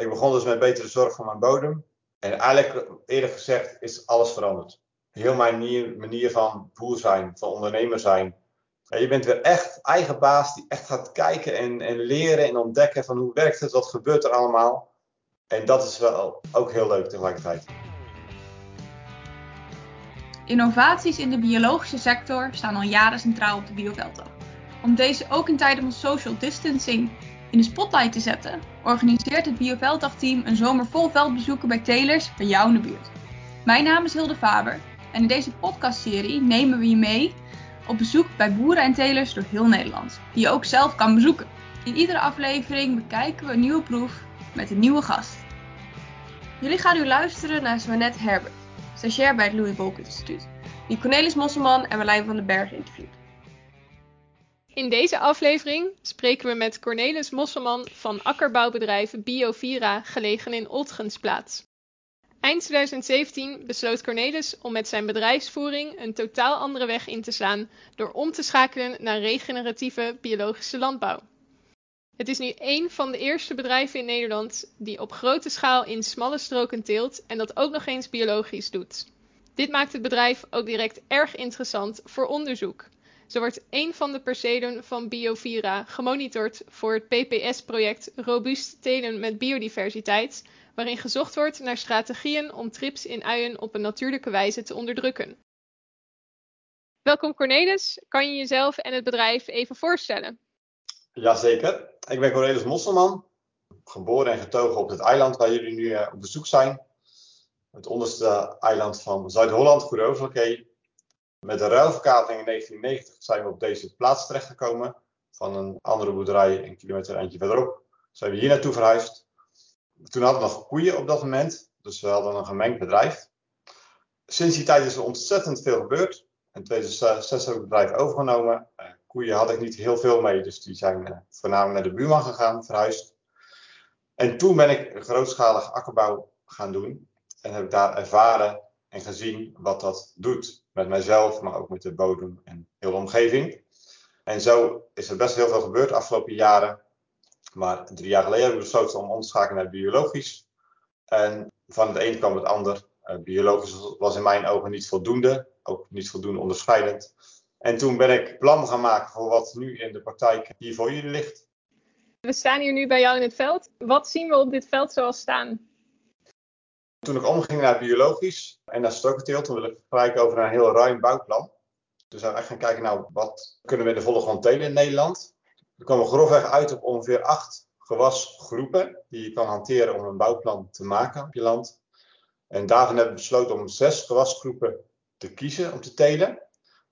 Ik begon dus met betere zorg voor mijn bodem. En eigenlijk, eerlijk gezegd, is alles veranderd. Heel mijn manier, manier van boer zijn, van ondernemer zijn. je bent weer echt eigen baas die echt gaat kijken en, en leren en ontdekken van hoe werkt het, wat gebeurt er allemaal. En dat is wel ook heel leuk tegelijkertijd. Innovaties in de biologische sector staan al jaren centraal op de Biovelddag. Om deze ook in tijden van social distancing in de spotlight te zetten, organiseert het Biovelddag-team een zomer vol veldbezoeken bij telers bij jou in de buurt. Mijn naam is Hilde Faber en in deze podcastserie nemen we je mee op bezoek bij boeren en telers door heel Nederland, die je ook zelf kan bezoeken. In iedere aflevering bekijken we een nieuwe proef met een nieuwe gast. Jullie gaan nu luisteren naar Swanet Herbert, stagiair bij het Louis Bolk Instituut, die Cornelis Mosselman en Marlijn van den Berg interviewt. In deze aflevering spreken we met Cornelis Mosselman van akkerbouwbedrijf Biovira, gelegen in Oltgensplaats. Eind 2017 besloot Cornelis om met zijn bedrijfsvoering een totaal andere weg in te slaan door om te schakelen naar regeneratieve biologische landbouw. Het is nu één van de eerste bedrijven in Nederland die op grote schaal in smalle stroken teelt en dat ook nog eens biologisch doet. Dit maakt het bedrijf ook direct erg interessant voor onderzoek. Zo wordt een van de percelen van Biovira gemonitord voor het PPS-project Robuust Telen met Biodiversiteit, waarin gezocht wordt naar strategieën om trips in uien op een natuurlijke wijze te onderdrukken. Welkom Cornelis, kan je jezelf en het bedrijf even voorstellen? Jazeker, ik ben Cornelis Mosselman, geboren en getogen op het eiland waar jullie nu eh, op bezoek zijn. Het onderste eiland van Zuid-Holland, Goede Met de ruilverkaveling in 1990 zijn we op deze plaats terechtgekomen. Van een andere boerderij een kilometer eindje verderop zijn we hier naartoe verhuisd. Toen hadden we nog koeien op dat moment, dus we hadden een gemengd bedrijf. Sinds die tijd is er ontzettend veel gebeurd. In 2006 heb ik het bedrijf overgenomen. Eh, koeien had ik niet heel veel mee, dus die zijn uh, voornamelijk naar de buurman gegaan, verhuisd. En toen ben ik grootschalig akkerbouw gaan doen. En heb ik daar ervaren en gezien wat dat doet. Met mijzelf, maar ook met de bodem en de omgeving. En zo is er best heel veel gebeurd de afgelopen jaren. Maar drie jaar geleden hebben we besloten om om te schakelen naar biologisch. En van het een kwam het ander. Uh, biologisch was in mijn ogen niet voldoende, ook niet voldoende onderscheidend. En toen ben ik plan gaan maken voor wat nu in de praktijk hier voor jullie ligt. We staan hier nu bij jou in het veld. Wat zien we op dit veld zoals staan? Toen ik omging naar biologisch en naar strokenteelt, toen wil ik gelijk over een heel ruim bouwplan. Dus we echt gaan kijken, nou, wat kunnen we in de volle grond telen in Nederland? We komen grofweg uit op ongeveer acht gewasgroepen die je kan hanteren om een bouwplan te maken op je land. En daarvan hebben we besloten om zes gewasgroepen te kiezen om te telen.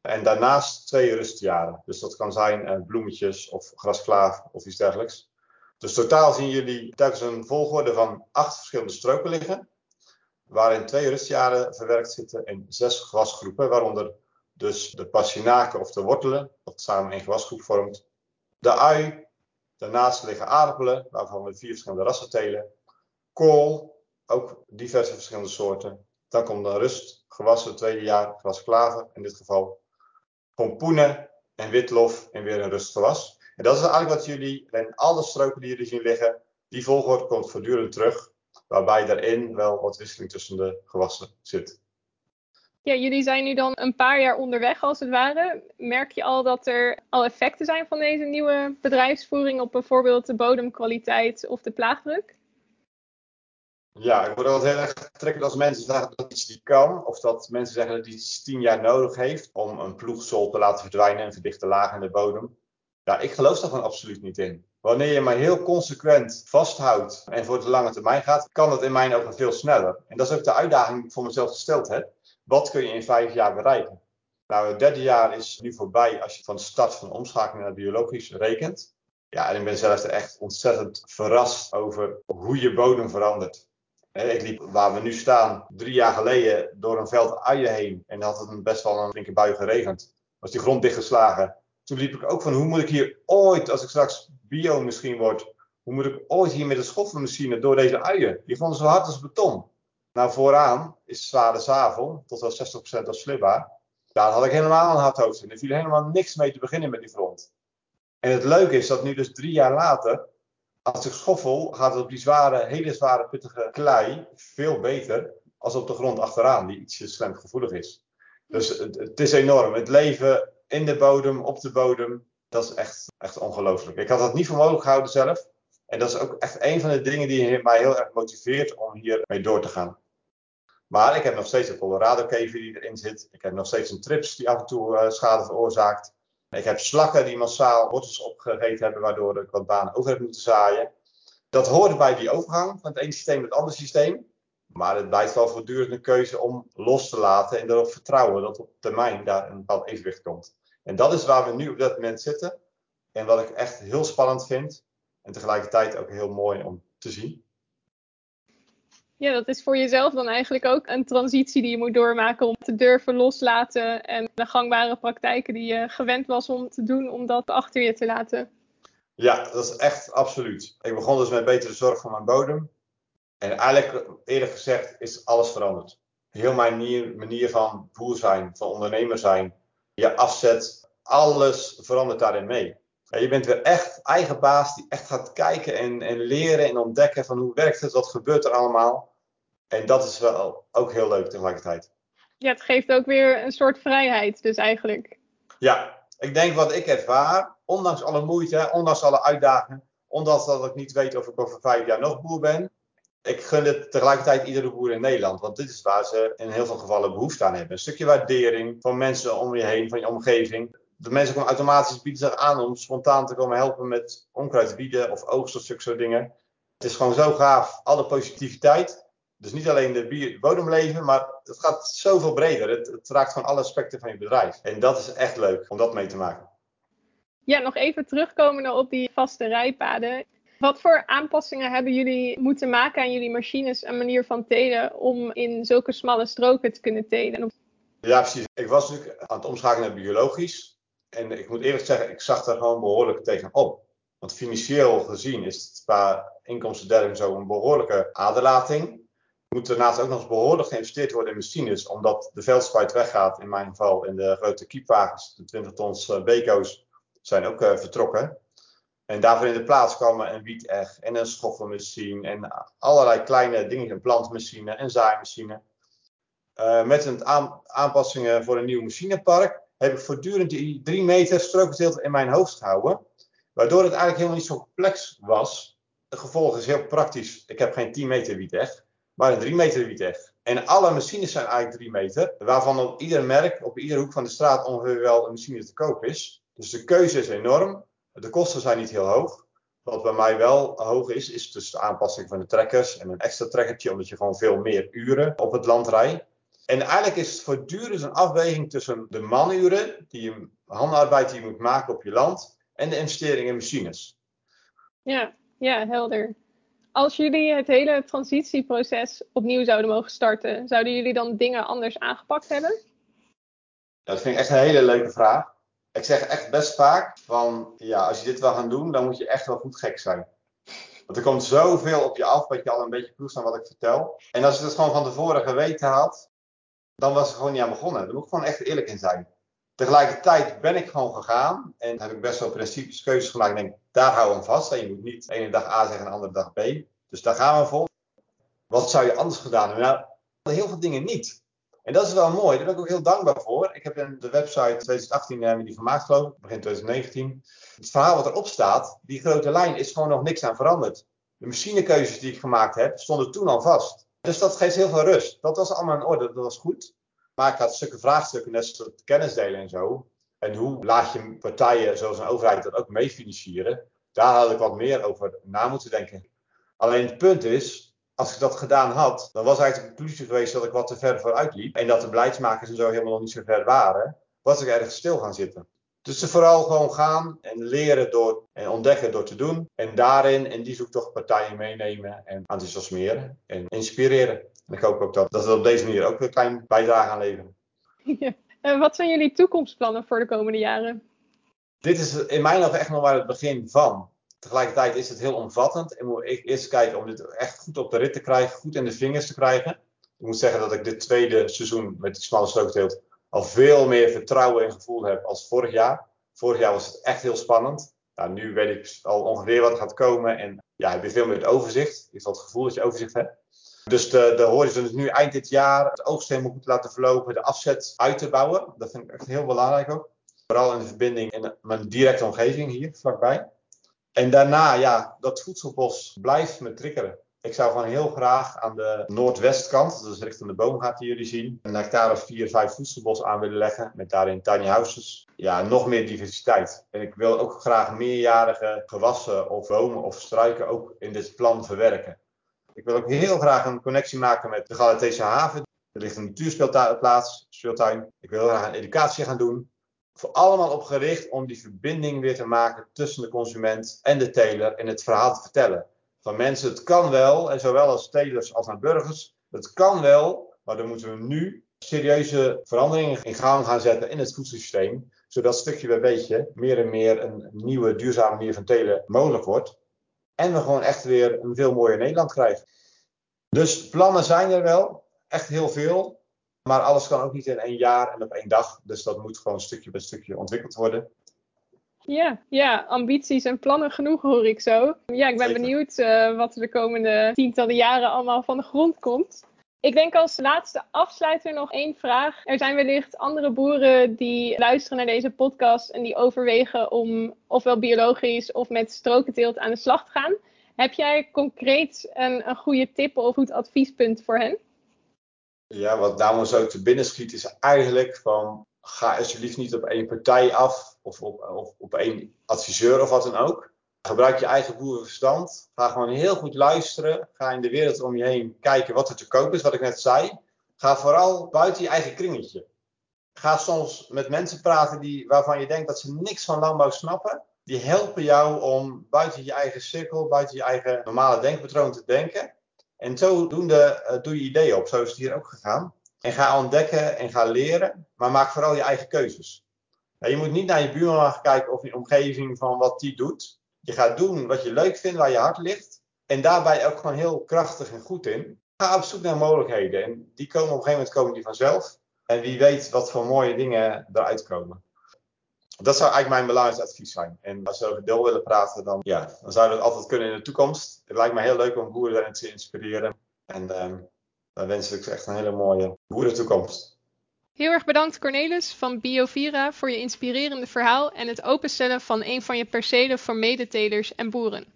En daarnaast twee rustjaren. Dus dat kan zijn eh, bloemetjes of grasklaaf of iets dergelijks. Dus totaal zien jullie telkens een volgorde van acht verschillende stroken liggen. Waarin twee rustjaren verwerkt zitten in zes gewasgroepen. Waaronder dus de passinaken of de wortelen, wat samen een gewasgroep vormt de ui. Daarnaast liggen aardappelen, waarvan we vier verschillende rassen telen. Kool, ook diverse verschillende soorten. Dan komt de rust, gewassen, tweede jaar, gewas klaver in dit geval. Pompoenen en witlof en weer een rustgewas. En dat is eigenlijk wat jullie, en alle stroken die jullie zien liggen, die volgorde komt voortdurend terug. Waarbij daarin wel wat wisseling tussen de gewassen zit. Ja, jullie zijn nu dan een paar jaar onderweg als het ware. Merk je al dat er al effecten zijn van deze nieuwe bedrijfsvoering op bijvoorbeeld de bodemkwaliteit of de plaagdruk? Ja, ik word altijd heel erg getrekkend als mensen zeggen dat iets niet kan. Of dat mensen zeggen dat iets tien jaar nodig heeft om een ploegsol te laten verdwijnen en verdichte lagen in de bodem. Ja, ik geloof daar gewoon absoluut niet in. Wanneer je maar heel consequent vasthoudt en voor de lange termijn gaat, kan dat in mijn ogen veel sneller. En dat is ook de uitdaging die ik voor mezelf gesteld heb. Wat kun je in vijf jaar bereiken? Nou, het derde jaar is nu voorbij als je van de start van omschakeling naar biologisch rekent. Ja, en ik ben zelfs echt ontzettend verrast over hoe je bodem verandert. Ik liep waar we nu staan drie jaar geleden door een veld uien heen. En had het best wel een flinke bui geregend. Was die grond dichtgeslagen. Toen liep ik ook van hoe moet ik hier ooit, als ik straks bio misschien word, hoe moet ik ooit hier met de schoffelmachine door deze uien? Die vonden zo hard als beton. Nou, vooraan is zware zavel, tot wel 60% afslibbaar. Daar had ik helemaal een hard hoofd in. Er viel helemaal niks mee te beginnen met die front. En het leuke is dat nu dus drie jaar later Als ik schoffel, gaat het op die zware, hele zware, pittige klei veel beter als op de grond achteraan, die ietsje slijmgevoelig is. Dus het, is enorm. Het leven in de bodem, op de bodem, dat is echt, echt ongelooflijk. Ik had dat niet voor mogelijk gehouden zelf. En dat is ook echt een van de dingen die mij heel erg motiveert om hiermee door te gaan. Maar ik heb nog steeds een Colorado-kever die erin zit. Ik heb nog steeds een trips die af en toe uh, schade veroorzaakt. Ik heb slakken die massaal wortels opgegeten hebben, waardoor ik wat banen over heb moeten zaaien. Dat hoort bij die overgang van het ene systeem naar het andere systeem. Maar het blijft wel voortdurend een keuze om los te laten en erop vertrouwen dat op termijn daar een bepaald evenwicht komt. En dat is waar we nu op dat moment zitten. En wat ik echt heel spannend vind. En tegelijkertijd ook heel mooi om te zien. Ja, dat is voor jezelf dan eigenlijk ook een transitie die je moet doormaken om te durven loslaten en de gangbare praktijken die je gewend was om te doen, om dat achter je te laten. Ja, dat is echt absoluut. Ik begon dus met betere zorg voor mijn bodem. En eigenlijk, eerlijk gezegd, is alles veranderd. Heel mijn manier, manier van boer zijn, van ondernemer zijn, je afzet, alles verandert daarin mee. je bent weer echt eigen baas die echt gaat kijken en, en leren en ontdekken van hoe werkt het, wat gebeurt er allemaal. En dat is wel ook heel leuk tegelijkertijd. Ja, het geeft ook weer een soort vrijheid dus eigenlijk. Ja, ik denk wat ik ervaar, ondanks alle moeite, ondanks alle uitdagingen, ondanks dat ik niet weet of ik over vijf jaar nog boer ben, ik gun het tegelijkertijd iedere boer in Nederland. Want dit is waar ze in heel veel gevallen behoefte aan hebben. Een stukje waardering van mensen om je heen, van je omgeving. De mensen komen automatisch bieden zich aan om spontaan te komen helpen met onkruid bieden of oogst of zulke dingen. Het is gewoon zo gaaf. Alle positiviteit. Dus niet alleen de bodemleven, maar het gaat zoveel breder. Het, het raakt gewoon alle aspecten van je bedrijf. En dat is echt leuk om dat mee te maken. Ja, nog even terugkomen op die vaste rijpaden. Wat voor aanpassingen hebben jullie moeten maken aan jullie machines en manier van telen om in zulke smalle stroken te kunnen telen? Ja, precies. Ik was natuurlijk aan het omschakelen naar biologisch. En ik moet eerlijk zeggen, ik zag daar gewoon behoorlijk tegenop. Want financieel gezien is het qua inkomstendeling zo een behoorlijke aderlating. Er moet daarnaast ook nog eens behoorlijk geïnvesteerd worden in machines, omdat de veldspuit weggaat in mijn geval. En de grote kiepwagens, de 20 tons uh, beko's, zijn ook uh, vertrokken. En daarvoor in de plaats kwamen een wieteg en een schoffelmachine en allerlei kleine dingen, een plantmachine en zaaimachine. Uh, met een aanpassingen voor een nieuw machinepark heb ik voortdurend die 3 meter strookgedeelte in mijn hoofd gehouden. Waardoor het eigenlijk helemaal niet zo complex was. Het gevolg is heel praktisch. Ik heb geen 10 meter wieteg, maar een 3 meter wieteg. En alle machines zijn eigenlijk 3 meter, waarvan op ieder merk, op iedere hoek van de straat ongeveer wel een machine te koop is. Dus de keuze is enorm. De kosten zijn niet heel hoog. Wat bij mij wel hoog is, is dus de aanpassing van de trekkers en een extra trekkertje, omdat je gewoon veel meer uren op het land rijdt. En eigenlijk is het voortdurend een afweging tussen de manuren, die je, handarbeid die je moet maken op je land, en de investering in machines. Ja, ja, helder. Als jullie het hele transitieproces opnieuw zouden mogen starten, zouden jullie dan dingen anders aangepakt hebben? dat vind ik echt een hele leuke vraag ik zeg echt best vaak van, ja, als je dit wil gaan doen, dan moet je echt wel goed gek zijn. Want er komt zoveel op je af, wat je al een beetje proeft aan wat ik vertel. En als je het gewoon van tevoren geweten had, dan was het gewoon niet aan begonnen. Daar moet ik gewoon echt eerlijk in zijn. Tegelijkertijd ben ik gewoon gegaan en heb ik best wel principes, keuzes gemaakt. En denk, daar hou we vast. En je moet niet de ene dag A zeggen en de andere dag B. Dus daar gaan we voor. Wat zou je anders gedaan hebben? Nou, heel veel dingen niet. En dat is wel mooi, daar ben ik ook heel dankbaar voor. Ik heb in de website 2018 hebben we die gemaakt geloof ik, begin 2019. Het verhaal wat erop staat, die grote lijn is gewoon nog niks aan veranderd. De machinekeuzes die ik gemaakt heb, stonden toen al vast. Dus dat geeft heel veel rust. Dat was allemaal in orde, dat was goed. Maar ik had stukken vraagstukken, net kennis delen en zo. En hoe laat je partijen zoals een overheid dat ook mee financieren? Daar had ik wat meer over na moeten denken. Alleen het punt is, als ik dat gedaan had, dan was eigenlijk de conclusie geweest dat ik wat te ver vooruit liep. En dat de beleidsmakers en zo helemaal nog niet zo ver waren. Was ik ergens stil gaan zitten. Dus ze vooral gewoon gaan en leren door en ontdekken door te doen. En daarin in die zoektocht partijen meenemen en enthousiasmeren en inspireren. En ik hoop ook dat, dat we op deze manier ook een klein bijdrage aan leveren. En wat zijn jullie toekomstplannen voor de komende jaren? Dit is in mijn ogen echt nog maar het begin van. Tegelijkertijd is het heel omvattend en moet ik eerst kijken om dit echt goed op de rit te krijgen, goed in de vingers te krijgen. Ik moet zeggen dat ik dit tweede seizoen met die smalle strookteelt al veel meer vertrouwen en gevoel heb als vorig jaar. Vorig jaar was het echt heel spannend. Nou, nu weet ik al ongeveer wat gaat komen en ja, heb je veel meer het overzicht. Je hebt het gevoel dat je overzicht hebt. Dus de, de horizon is nu eind dit jaar het oogst helemaal goed laten verlopen, de afzet uit te bouwen. Dat vind ik echt heel belangrijk ook. Vooral in de verbinding in mijn directe omgeving hier vlakbij. En daarna, ja, dat voedselbos blijft me triggeren. Ik zou gewoon heel graag aan de noordwestkant, dus richting de boomgaat die jullie zien, een hectare of vier, vijf voedselbos aan willen leggen. Met daarin tiny houses. Ja, nog meer diversiteit. En ik wil ook graag meerjarige gewassen of bomen of struiken ook in dit plan verwerken. Ik wil ook heel graag een connectie maken met de Galatese haven. Er ligt een natuurspeelplaats, speeltuin. Ik wil heel graag een educatie gaan doen. Voor allemaal op gericht om die verbinding weer te maken tussen de consument en de teler en het verhaal te vertellen. Van mensen, het kan wel, en zowel als telers als aan burgers, het kan wel, maar dan moeten we nu serieuze veranderingen in gang gaan zetten in het voedselsysteem, zodat stukje bij beetje meer en meer een nieuwe duurzame manier van telen mogelijk wordt. En we gewoon echt weer een veel mooier Nederland krijgen. Dus plannen zijn er wel, echt heel veel. Maar alles kan ook niet in één jaar en op één dag. Dus dat moet gewoon stukje bij stukje ontwikkeld worden. Ja, ja, ambities en plannen genoeg hoor ik zo. Ja, ik ben Zeker. benieuwd uh, wat er de komende tientallen jaren allemaal van de grond komt. Ik denk als laatste afsluiter nog één vraag. Er zijn wellicht andere boeren die luisteren naar deze podcast en die overwegen om ofwel biologisch of met strokenteelt aan de slag te gaan. Heb jij concreet een, een goede tip of goed adviespunt voor hen? Ja, wat daar zo te binnen schiet is eigenlijk van ga alsjeblieft niet op één partij af of op, of op één adviseur of wat dan ook. Gebruik je eigen boerenverstand. Ga gewoon heel goed luisteren. Ga in de wereld om je heen kijken wat er te koop is, wat ik net zei. Ga vooral buiten je eigen kringetje. Ga soms met mensen praten die, waarvan je denkt dat ze niks van landbouw snappen. Die helpen jou om buiten je eigen cirkel, buiten je eigen normale denkpatroon te denken. En zodoende uh, doe je ideeën op. Zo is het hier ook gegaan. En ga ontdekken en ga leren, maar maak vooral je eigen keuzes. Je moet niet naar je buurman gaan kijken of je omgeving van wat die doet. Je gaat doen wat je leuk vindt, waar je hart ligt. En daarbij ook gewoon heel krachtig en goed in. Ga op zoek naar mogelijkheden. En die komen op een gegeven moment komen die vanzelf. En wie weet wat voor mooie dingen eruit komen. Dat zou eigenlijk mijn belangrijkste advies zijn. En als we over deel willen praten, dan, ja, dan zouden we het altijd kunnen in de toekomst. Het lijkt me heel leuk om boeren daarin te inspireren. En uh, dan wens ik echt een hele mooie boerentoekomst. Heel erg bedankt Cornelis van Biovira voor je inspirerende verhaal en het openstellen van een van je percelen voor medetelers en boeren.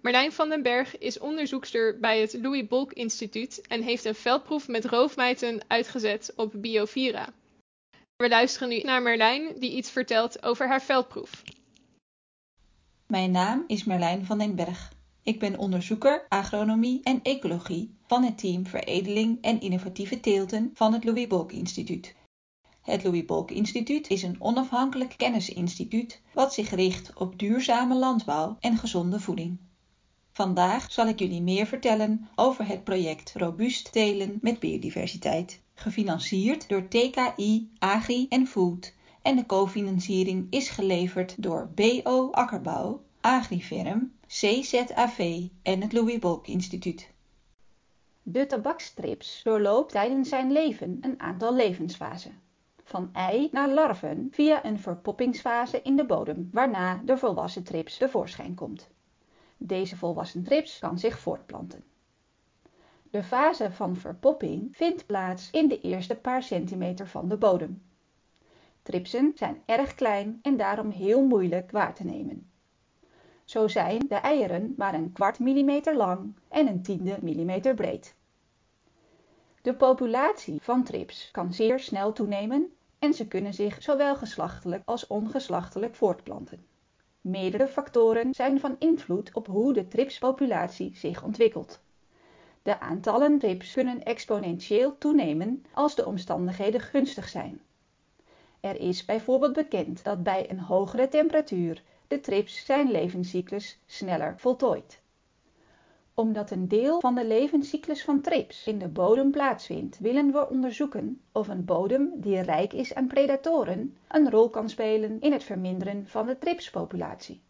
Marlijn van den Berg is onderzoekster bij het Louis Bolk Instituut en heeft een veldproef met roofmijten uitgezet op Biovira. We luisteren nu naar Merlijn die iets vertelt over haar veldproef. Mijn naam is Merlijn van den Berg. Ik ben onderzoeker agronomie en ecologie van het team Veredeling en Innovatieve Teelten van het Louis Bolk Instituut. Het Louis Bolk Instituut is een onafhankelijk kennisinstituut wat zich richt op duurzame landbouw en gezonde voeding. Vandaag zal ik jullie meer vertellen over het project Robuust Telen met Biodiversiteit, gefinancierd door TKI, Agri en Food en de cofinanciering is geleverd door BO Akkerbouw, Agriferm, CZAV en het Louis Bolk Instituut. De tabakstrips doorloopt tijdens zijn leven een aantal levensfasen. Van ei naar larven via een verpoppingsfase in de bodem, waarna de volwassen trips tevoorschijn komt. Deze volwassen trips kan zich voortplanten. De fase van verpopping vindt plaats in de eerste paar centimeter van de bodem. Tripsen zijn erg klein en daarom heel moeilijk waar te nemen. Zo zijn de eieren maar een kwart millimeter lang en een tiende millimeter breed. De populatie van trips kan zeer snel toenemen en ze kunnen zich zowel geslachtelijk als ongeslachtelijk voortplanten. Meerdere factoren zijn van invloed op hoe de tripspopulatie zich ontwikkelt. De aantallen trips kunnen exponentieel toenemen als de omstandigheden gunstig zijn. Er is bijvoorbeeld bekend dat bij een hogere temperatuur de trips zijn levenscyclus sneller voltooid. Omdat een deel van de levenscyclus van trips in de bodem plaatsvindt, willen we onderzoeken of een bodem die rijk is aan predatoren een rol kan spelen in het verminderen van de tripspopulatie.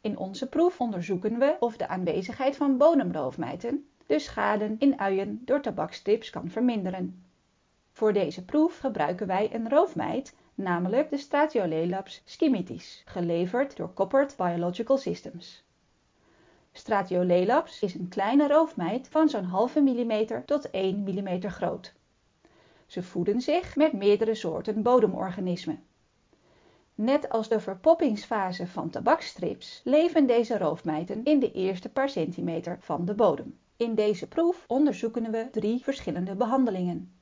In onze proef onderzoeken we of de aanwezigheid van bodemroofmijten de schade in uien door tabakstrips kan verminderen. Voor deze proef gebruiken wij een roofmijt namelijk de Stratiolelaps schimitis, geleverd door Koppert Biological Systems. Stratiolelaps is een kleine roofmijt van zo'n halve millimeter tot 1 millimeter groot. Ze voeden zich met meerdere soorten bodemorganismen. Net als de verpoppingsfase van tabakstrips leven deze roofmijten in de eerste paar centimeter van de bodem. In deze proef onderzoeken we drie verschillende behandelingen.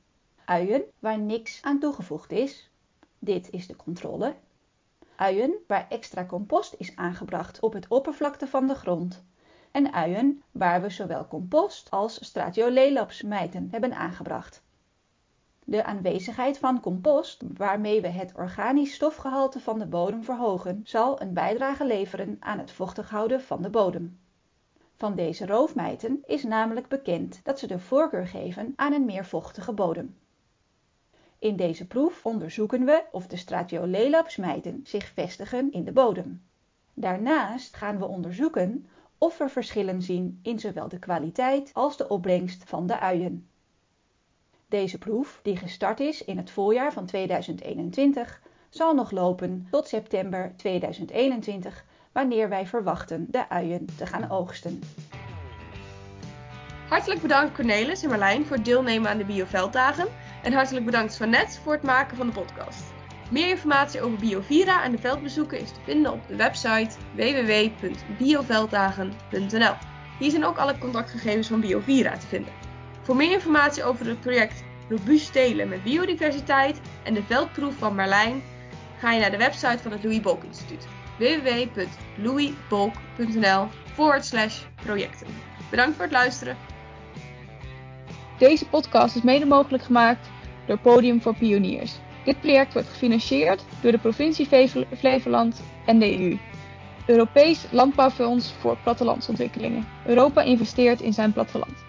Uien waar niks aan toegevoegd is. Dit is de controle. Uien waar extra compost is aangebracht op het oppervlakte van de grond. En uien waar we zowel compost als stratiolelapsmijten hebben aangebracht. De aanwezigheid van compost, waarmee we het organisch stofgehalte van de bodem verhogen, zal een bijdrage leveren aan het vochtig houden van de bodem. Van deze roofmijten is namelijk bekend dat ze de voorkeur geven aan een meer vochtige bodem. In deze proef onderzoeken we of de stratiolelapsmijten zich vestigen in de bodem. Daarnaast gaan we onderzoeken of we verschillen zien in zowel de kwaliteit als de opbrengst van de uien. Deze proef, die gestart is in het voorjaar van 2021, zal nog lopen tot september 2021, wanneer wij verwachten de uien te gaan oogsten. Hartelijk bedankt Cornelis en Marlijn voor het deelnemen aan de Biovelddagen en hartelijk bedankt Svanet voor het maken van de podcast. Meer informatie over Biovira en de veldbezoeken is te vinden op de website www.biovelddagen.nl. Hier zijn ook alle contactgegevens van Biovira te vinden. Voor meer informatie over het project Robuust Telen met Biodiversiteit en de veldproef van Marlijn ga je naar de website van het Louis Bolk Instituut www.louisbolk.nl projecten. Bedankt voor het luisteren. Deze podcast is mede mogelijk gemaakt door Podium voor Pioniers. Dit project wordt gefinancierd door de provincie Flevoland en de EU. Europees Landbouwfonds voor Plattelandsontwikkelingen. Europa investeert in zijn platteland.